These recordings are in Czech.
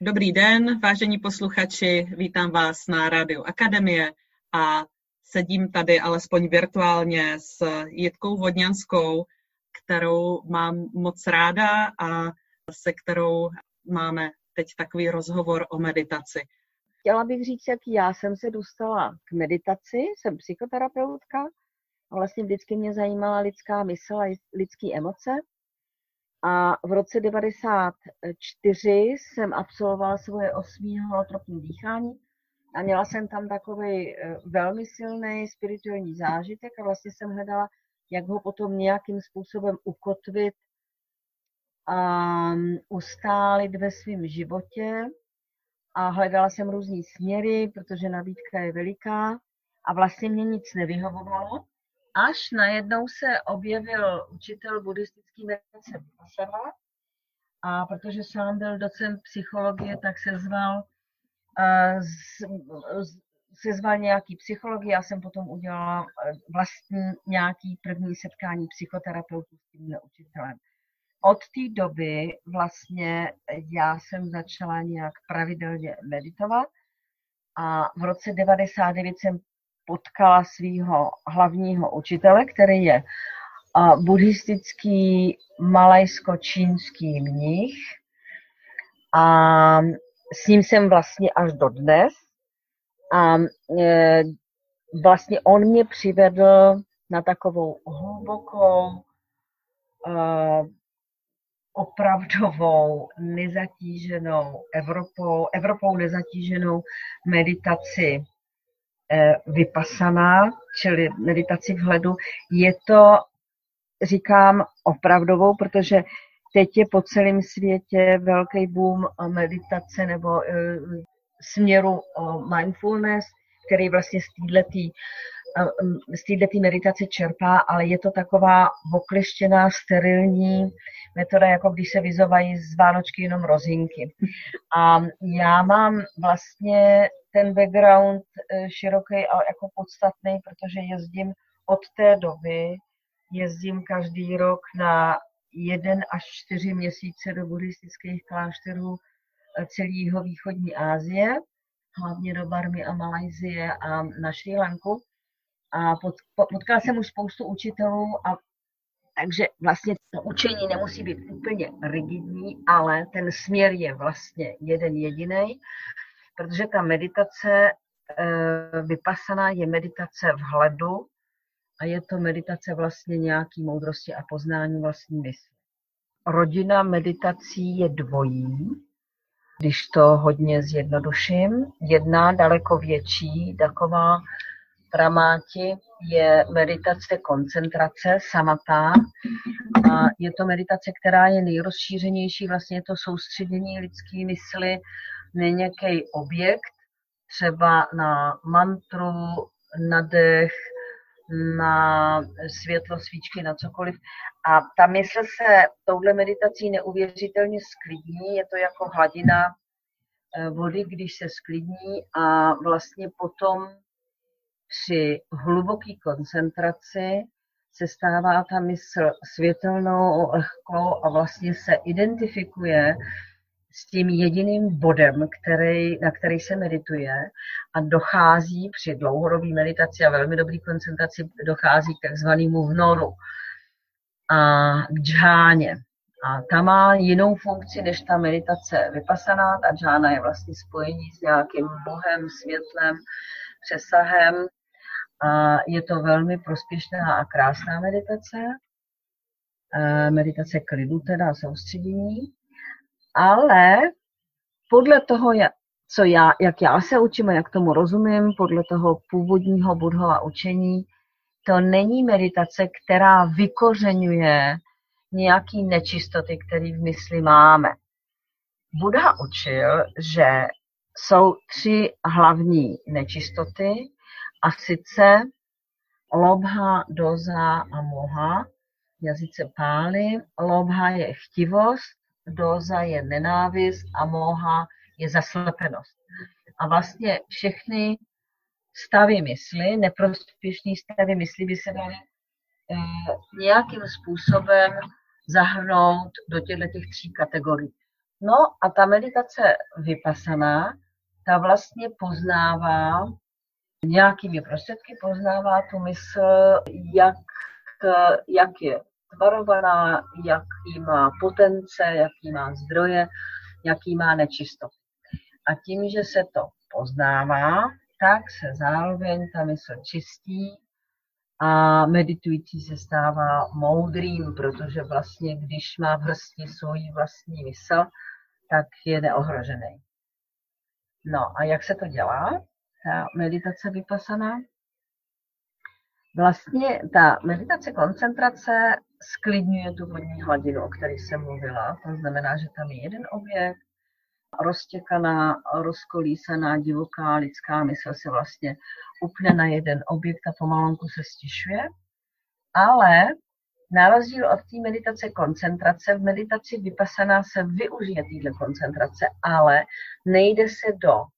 Dobrý den, vážení posluchači, vítám vás na Rádiu Akademie a sedím tady alespoň virtuálně s Jitkou Vodňanskou, kterou mám moc ráda a se kterou máme teď takový rozhovor o meditaci. Chtěla bych říct, jak já jsem se dostala k meditaci, jsem psychoterapeutka a vlastně vždycky mě zajímala lidská mysl a lidské emoce. A v roce 94 jsem absolvovala svoje osmý holotropní dýchání a měla jsem tam takový eh, velmi silný spirituální zážitek a vlastně jsem hledala, jak ho potom nějakým způsobem ukotvit a mm, ustálit ve svém životě. A hledala jsem různé směry, protože nabídka je veliká a vlastně mě nic nevyhovovalo až najednou se objevil učitel buddhistický meditace Vipassana a protože sám byl docent psychologie, tak se zval, se zval nějaký psychologie, já jsem potom udělala e, vlastní nějaký první setkání psychoterapeutů s tím učitelem. Od té doby vlastně já jsem začala nějak pravidelně meditovat a v roce 99 jsem potkala svého hlavního učitele, který je buddhistický malajsko-čínský mnich. A s ním jsem vlastně až do dnes. A e, vlastně on mě přivedl na takovou hlubokou, e, opravdovou, nezatíženou Evropou, Evropou nezatíženou meditaci vypasaná, čili meditaci vhledu, je to, říkám, opravdovou, protože teď je po celém světě velký boom meditace nebo eh, směru mindfulness, který vlastně z této z této meditace čerpá, ale je to taková okleštěná, sterilní metoda, jako když se vyzovají z Vánočky jenom rozinky. A já mám vlastně ten background eh, široký a jako podstatný, protože jezdím od té doby, jezdím každý rok na jeden až čtyři měsíce do buddhistických klášterů eh, celého východní Asie, hlavně do Barmy a Malajzie a na Šri Lanku. A potkala jsem už spoustu učitelů a takže vlastně to učení nemusí být úplně rigidní, ale ten směr je vlastně jeden jediný protože ta meditace eh, vypasaná je meditace vhledu a je to meditace vlastně nějaký moudrosti a poznání vlastní mysli. Rodina meditací je dvojí, když to hodně zjednoduším. Jedna daleko větší, taková pramáti, je meditace koncentrace, samatá. A je to meditace, která je nejrozšířenější, vlastně je to soustředění lidské mysli na nějaký objekt, třeba na mantru, na dech, na světlo svíčky, na cokoliv. A ta mysl se touhle meditací neuvěřitelně sklidní, je to jako hladina eh, vody, když se sklidní a vlastně potom při hluboké koncentraci se stává ta mysl světelnou, lehkou a vlastně se identifikuje s tím jediným bodem, který, na který se medituje a dochází při dlouhodobé meditaci a velmi dobré koncentraci dochází k takzvanému vnoru a k džáně. A ta má jinou funkci než ta meditace vypasaná. Ta džána je vlastně spojení s nějakým bohem, světlem, přesahem. A je to velmi prospěšná a krásná meditace. Meditace klidu, teda soustředění ale podle toho, co já, jak já se učím a jak tomu rozumím, podle toho původního budhova učení, to není meditace, která vykořenuje nějaký nečistoty, které v mysli máme. Buddha učil, že jsou tři hlavní nečistoty, a sice lobha, doza a moha, jazyce pály. Lobha je chtivost, doza je nenávist a moha je zaslepenost. A vlastně všechny stavy mysli, neprospěšné stavy mysli by se daly eh, nějakým způsobem zahrnout do těchto těch tří kategorií. No a ta meditace vypasaná, ta vlastně poznává, nějakými prostředky poznává tu mysl, jak, jak je tvarovaná, jaký má potence, jaký má zdroje, jaký má nečistotu. A tím, že se to poznává, tak se zároveň ta mysl čistí a meditující se stává moudrým, protože vlastně, když má v hrsti svoji vlastní mysl, tak je neohrožený. No a jak se to dělá? Ta meditace vypasaná? Vlastně ta meditace koncentrace sklidňuje tu vodní hladinu, o které jsem mluvila. To znamená, že tam je jeden objekt, roztěkaná, rozkolísaná, divoká lidská mysl se vlastně upne na jeden objekt a pomalonku se stišuje. Ale na rozdíl od té meditace koncentrace, v meditaci vypasaná se využije této koncentrace, ale nejde se do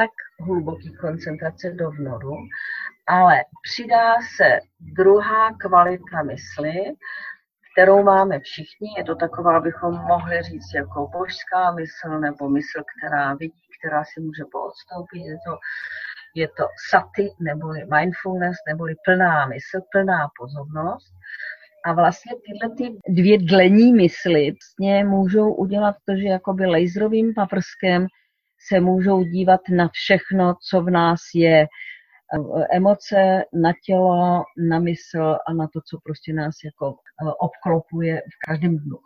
tak hluboký koncentrace do vnoru, ale přidá se druhá kvalita mysli, kterou máme všichni. Je to taková, abychom mohli říct, jako božská mysl nebo mysl, která vidí, která si může poodstoupit. Je to, je to sati, neboli mindfulness, neboli plná mysl, plná pozornost. A vlastně tyhle ty dvě dlení mysli vlastně můžou udělat to, že jakoby laserovým paprskem se můžou dívat na všechno, co v nás je, emoce, na tělo, na mysl a na to, co prostě nás jako eh, obklopuje v každém dnu.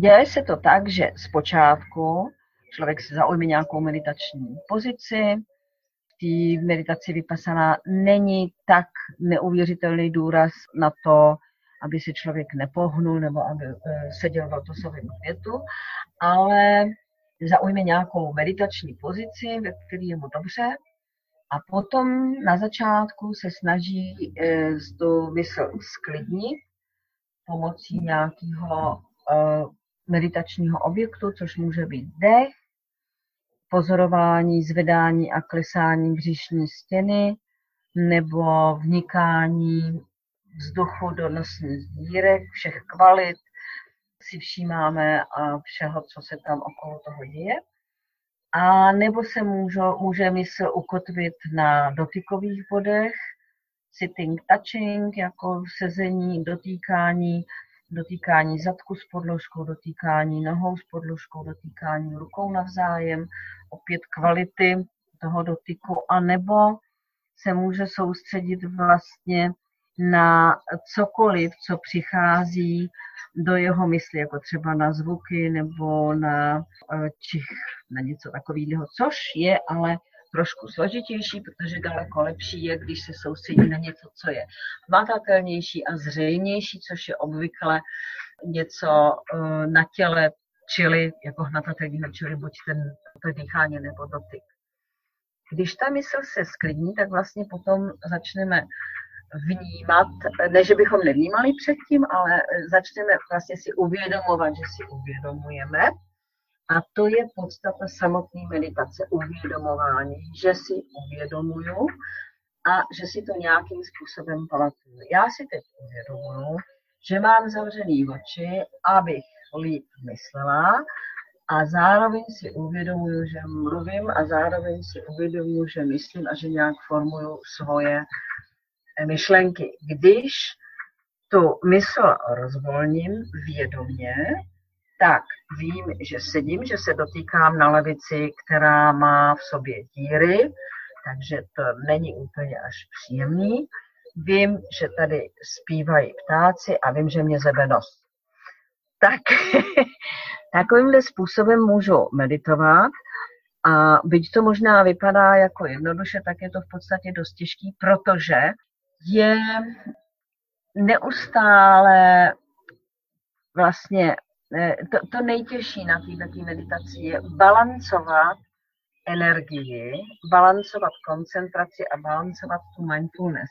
Děje se to tak, že zpočátku člověk si zaujme nějakou meditační pozici, v meditaci vypasaná není tak neuvěřitelný důraz na to, aby se člověk nepohnul nebo aby eh, seděl v lotosovém květu, ale zaujme nějakou meditační pozici, ve které je mu dobře, a potom na začátku se snaží eh, tu mysl sklidnit pomocí nějakého eh, meditačního objektu, což může být dech, pozorování, zvedání a klesání břišní stěny nebo vnikání vzduchu do nosních dírek, všech kvalit, si všímáme a všeho, co se tam okolo toho děje. A nebo se může, může mysl ukotvit na dotykových bodech, sitting, touching, jako sezení, dotýkání, dotýkání zadku s podložkou, dotýkání nohou s podložkou, dotýkání rukou navzájem, opět kvality toho dotyku, a nebo se může soustředit vlastně na cokoliv, co přichází do jeho mysli, jako třeba na zvuky nebo na eh, čich, na něco takového, což je ale trošku složitější, protože daleko lepší je, když se soustředí na něco, co je hmatatelnější a zřejmější, což je obvykle něco eh, na těle, čili jako hnatatelného, čili buď ten, to dýchání nebo dotyk. Když ta mysl se sklidní, tak vlastně potom začneme vnímat, ne, že bychom nevnímali předtím, ale začneme vlastně si uvědomovat, že si uvědomujeme. A to je podstata samotné meditace, uvědomování, že si uvědomuju a že si to nějakým způsobem pamatuju. Já si teď uvědomuju, že mám zavřený oči, abych líp myslela a zároveň si uvědomuju, že mluvím a zároveň si uvědomuju, že myslím a že nějak formuju svoje myšlenky. Když tu mysl rozvolním vědomě, tak vím, že sedím, že se dotýkám na levici, která má v sobě díry, takže to není úplně až příjemný. Vím, že tady zpívají ptáci a vím, že mě zebe nos. Tak takovýmhle způsobem můžu meditovat a byť to možná vypadá jako jednoduše, tak je to v podstatě dost těžký, protože je neustále vlastně eh, to, to nejtěžší na této meditaci je balancovat energii, balancovat koncentraci a balancovat tu mindfulness.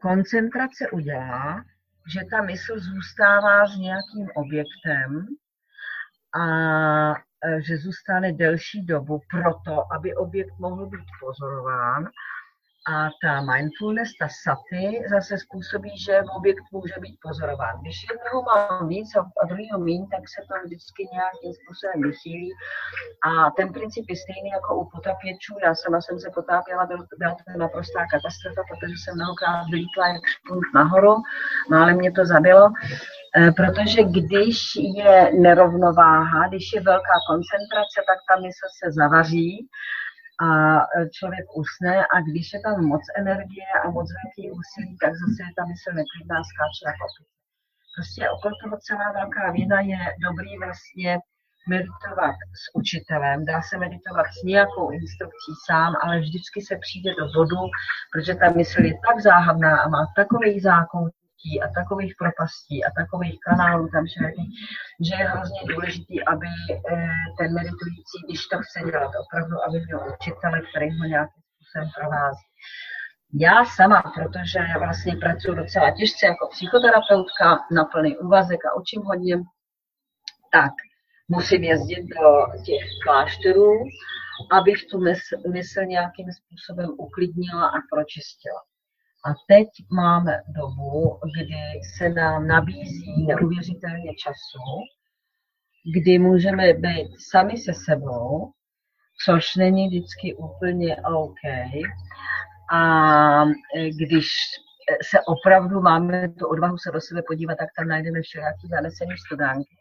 Koncentrace udělá, že ta mysl zůstává s nějakým objektem a eh, že zůstane delší dobu proto, aby objekt mohl být pozorován A ta mindfulness, ta sati, zase způsobí, že objekt může být pozorován. Když jednoho mám víc a druhého méně, tak se to vždycky nějakým způsobem vychýlí. A ten princip je stejný jako u potapěčů. Já sama jsem se potápěla, byl, byla to naprostá katastrofa, protože jsem mnohokrát vylítla jak špunt nahoru, ale mě to zabilo. E, protože když je nerovnováha, když je velká koncentrace, tak ta mysl se zavaří a člověk usne a když je tam moc energie a moc velký úsilí, tak zase je ta mysl neklidná, skáče jako. Prostě okolo toho celá velká věda je dobrý vlastně meditovat s učitelem, dá se meditovat s nějakou instrukcí sám, ale vždycky se přijde do bodu, protože ta mysl je tak záhadná a má takový zákon, a takových propastí a takových kanálů tam všelijakých, že je hrozně důležitý, aby eh, ten meditující, když to chce dělat, opravdu, aby měl učitele, který ho nějakým způsobem provází. Já sama, protože vlastně pracuji docela těžce jako psychoterapeutka na plný úvazek a učím hodně, tak musím jezdit do těch klášterů, abych tu mysl nějakým způsobem uklidnila a pročistila. A teď máme dobu, kdy se nám nabízí neuvěřitelně času, kdy můžeme být sami se sebou, což není vždycky úplně OK. A když se opravdu máme tu odvahu se do sebe podívat, tak tam najdeme všelijaký zanesený studánky.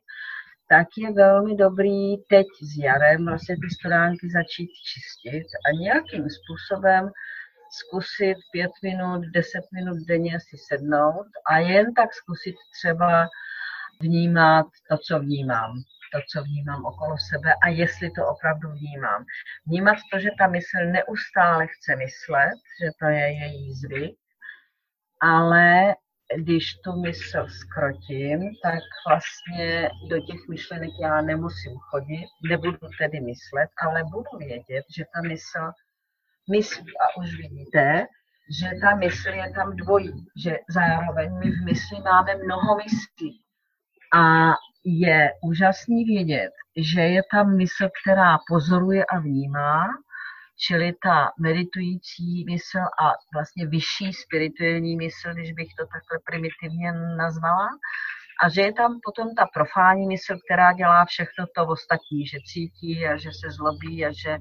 Tak je velmi dobrý teď s jarem vlastně ty studánky začít čistit a nějakým způsobem zkusit pět minut, deset minut denně si sednout a jen tak zkusit třeba vnímat to, co vnímám, to, co vnímám okolo sebe a jestli to opravdu vnímám. Vnímat to, že ta mysl neustále chce myslet, že to je její zvyk, ale když tu mysl skrotím, tak vlastně do těch myšlenek já nemusím chodit, nebudu tedy myslet, ale budu vědět, že ta mysl myslí. A už vidíte, že ta mysl je tam dvojí, že zároveň my v mysli máme mnoho myslí. A je úžasný vědět, že je tam mysl, která pozoruje a vnímá, čili ta meditující mysl a vlastně vyšší spirituální mysl, když bych to takhle primitivně nazvala, a že je tam potom ta profání mysl, která dělá všechno to ostatní, že cítí a že se zlobí a že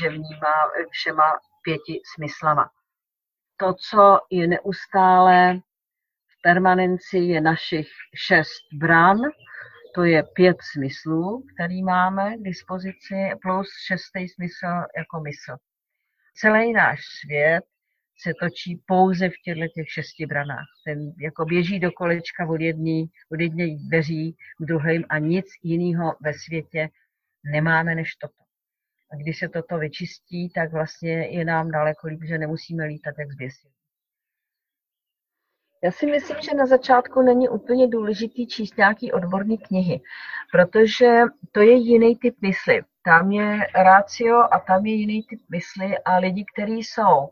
že vnímá všema pěti smyslama. To, co je neustále v permanenci, je našich šest bran, to je pět smyslů, který máme k dispozici, plus šestý smysl jako mysl. Celý náš svět se točí pouze v těchto těch šesti branách. Ten jako běží do kolečka od jedné od jedné dveří k druhým a nic jiného ve světě nemáme než toto. A když se toto vyčistí, tak vlastně je nám daleko líp, že nemusíme lítat jak zběsí. Já si myslím, že na začátku není úplně důležitý číst nějaký odborný knihy, protože to je jiný typ mysli. Tam je rácio a tam je jiný typ mysli a lidi, kteří jsou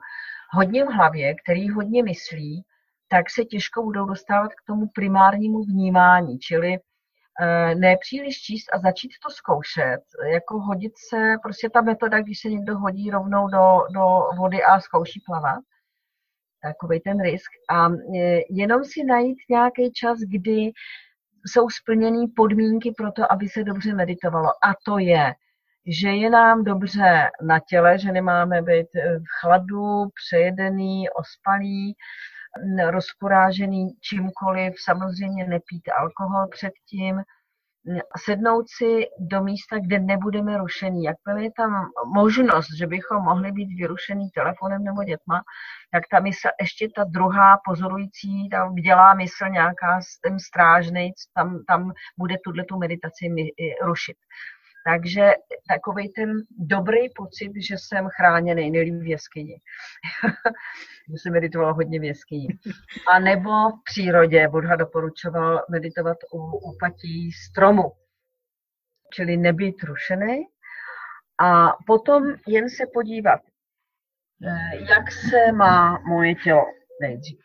hodně v hlavě, který hodně myslí, tak se těžko budou dostávat k tomu primárnímu vnímání, čili nepříliš číst a začít to zkoušet, jako hodit se, prostě ta metoda, když se někdo hodí rovnou do, do vody a zkouší plavat, takový ten risk. A eh, jenom si najít nějaký čas, kdy jsou splněné podmínky pro to, aby se dobře meditovalo. A to je, že je nám dobře na těle, že nemáme být v chladu, přejedený, ospalý, rozporážený čímkoliv, samozřejmě nepít alkohol předtím, sednout si do místa, kde nebudeme rušený. Jakmile je tam možnost, že bychom mohli být vyrušený telefonem nebo dětma, tak ta mysl, ještě ta druhá pozorující, tam dělá mysl nějaká, ten strážnej, tam, tam bude tuhle tu meditaci rušit. Takže takový ten dobrý pocit, že jsem chráněný, nejlíp v jeskyni. že jsem meditovala hodně v jeskyni. A nebo v přírodě. Buddha doporučoval meditovat u úpatí stromu. Čili nebýt rušený. A potom jen se podívat, eh, jak se má moje tělo nejdřív.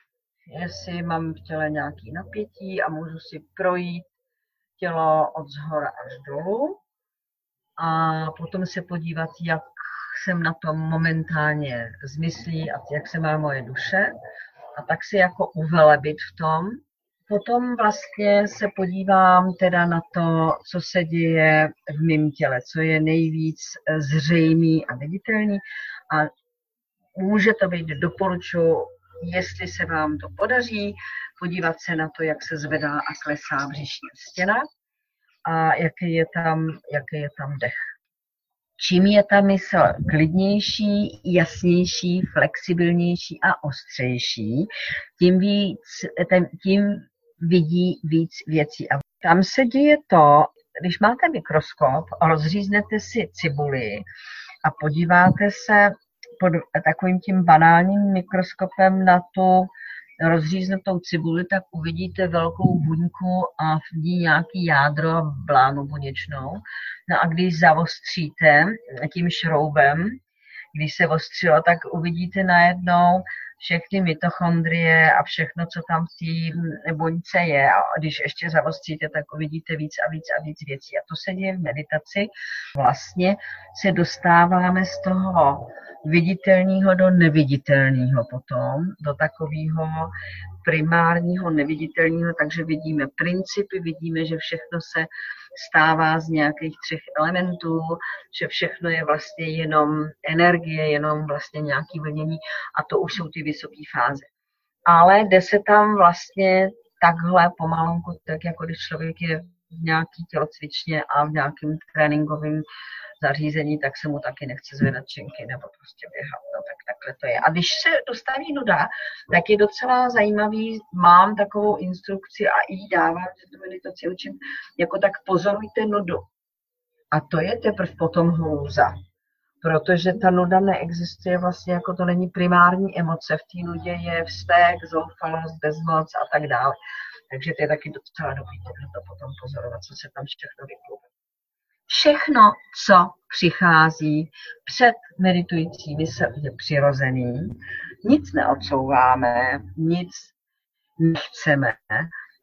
Jestli mám v těle nějaký napětí a můžu si projít tělo od zhora až dolů, a potom se podívat, jak jsem na tom momentálně zmyslí a jak se má moje duše. A tak si jako uvelebit v tom. Potom vlastně se podívám teda na to, co se děje v mém těle, co je nejvíc zřejmý a viditelný. A může to být, doporučuji, jestli se vám to podaří, podívat se na to, jak se zvedá a klesá břišní stěna a jaký je tam, jaký je tam dech. Čím je ta mysl klidnější, jasnější, flexibilnější a ostřejší, tím, víc, tím vidí víc věcí. A tam se děje to, když máte mikroskop, rozříznete si cibuli a podíváte se pod takovým tím banálním mikroskopem na tu rozříznutou cibuli, tak uvidíte velkou buňku a v ní nějaký jádro a blánu buněčnou. No a když zavostříte tím šroubem, když se ostřilo, tak uvidíte najednou všechny mitochondrie a všechno, co tam v té buňce je. A když ještě zavostříte, tak uvidíte víc a víc a víc věcí. A to se děje v meditaci. Vlastně se dostáváme z toho viditelného do neviditelného potom, do takového primárního neviditelného, takže vidíme principy, vidíme, že všechno se stává z nějakých třech elementů, že všechno je vlastně jenom energie, jenom vlastně nějaký vlnění a to už jsou ty vysoké fáze. Ale jde se tam vlastně takhle pomalonku, tak jako když člověk je v nějaký tělocvičně a v nějakém tréninkovém zařízení, tak se mu taky nechce zvedat činky nebo prostě běhat. No, tak takhle to je. A když se dostaví nuda, tak je docela zajímavý, mám takovou instrukci a i dávám, že tu meditaci učím, jako tak pozorujte nudu. A to je teprve potom hrůza. Protože ta nuda neexistuje vlastně, jako to není primární emoce. V té nudě je vztek, zoufalost, bezmoc a tak dále. Takže to je taky docela dobrý to potom pozorovat, co se tam všechno vypluje. Všechno, co přichází před meditující mysl, je přirozený. Nic neodsouváme, nic nechceme.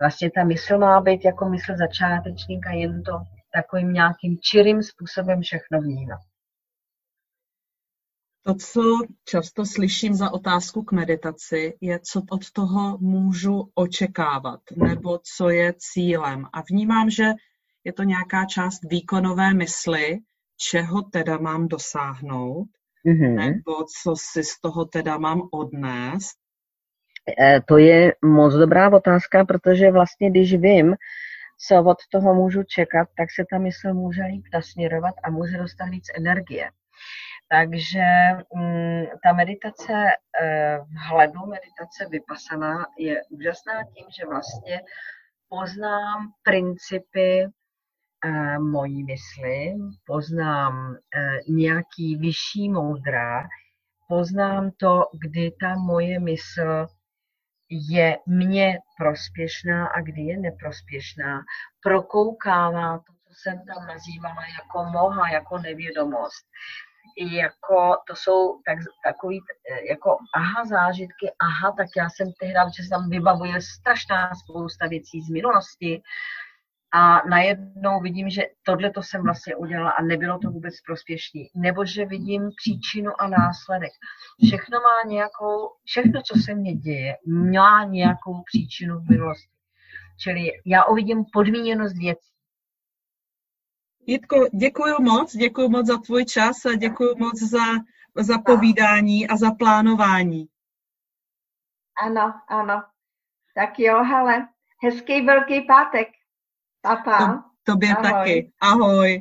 Vlastně ta mysl má být jako mysl začátečníka, jen to takovým nějakým čirým způsobem všechno vnímat. To, co často slyším za otázku k meditaci, je, co od toho můžu očekávat, nebo co je cílem. A vnímám, že je to nějaká část výkonové mysli, čeho teda mám dosáhnout, mm-hmm. nebo co si z toho teda mám odnést? E, to je moc dobrá otázka, protože vlastně, když vím, co od toho můžu čekat, tak se ta mysl může líp nasměrovat a může dostat víc energie. Takže mm, ta meditace e, vhledu, meditace vypasaná je úžasná tím, že vlastně poznám principy mojí mysli, poznám e, nějaký vyšší moudra, poznám to, kdy ta moje mysl je mně prospěšná a kdy je neprospěšná. Prokoukává to, co jsem tam nazývala jako moha, jako nevědomost. Jako, to jsou tak, takový e, jako aha zážitky, aha, tak já jsem tehdy, že se tam vybavuje strašná spousta věcí z minulosti, a najednou vidím, že tohle to jsem vlastně udělala a nebylo to vůbec prospěšné. Nebo že vidím příčinu a následek. Všechno má nějakou, všechno, co se mně děje, má nějakou příčinu v minulosti. Čili já uvidím podmíněnost věcí. Jitko, děkuji moc, děkuji moc za tvůj čas a děkuji moc za, za povídání a za plánování. Ano, ano. Tak jo, hele, hezký velký pátek. Papa. To, tobě Ahoj. taky. Ahoj.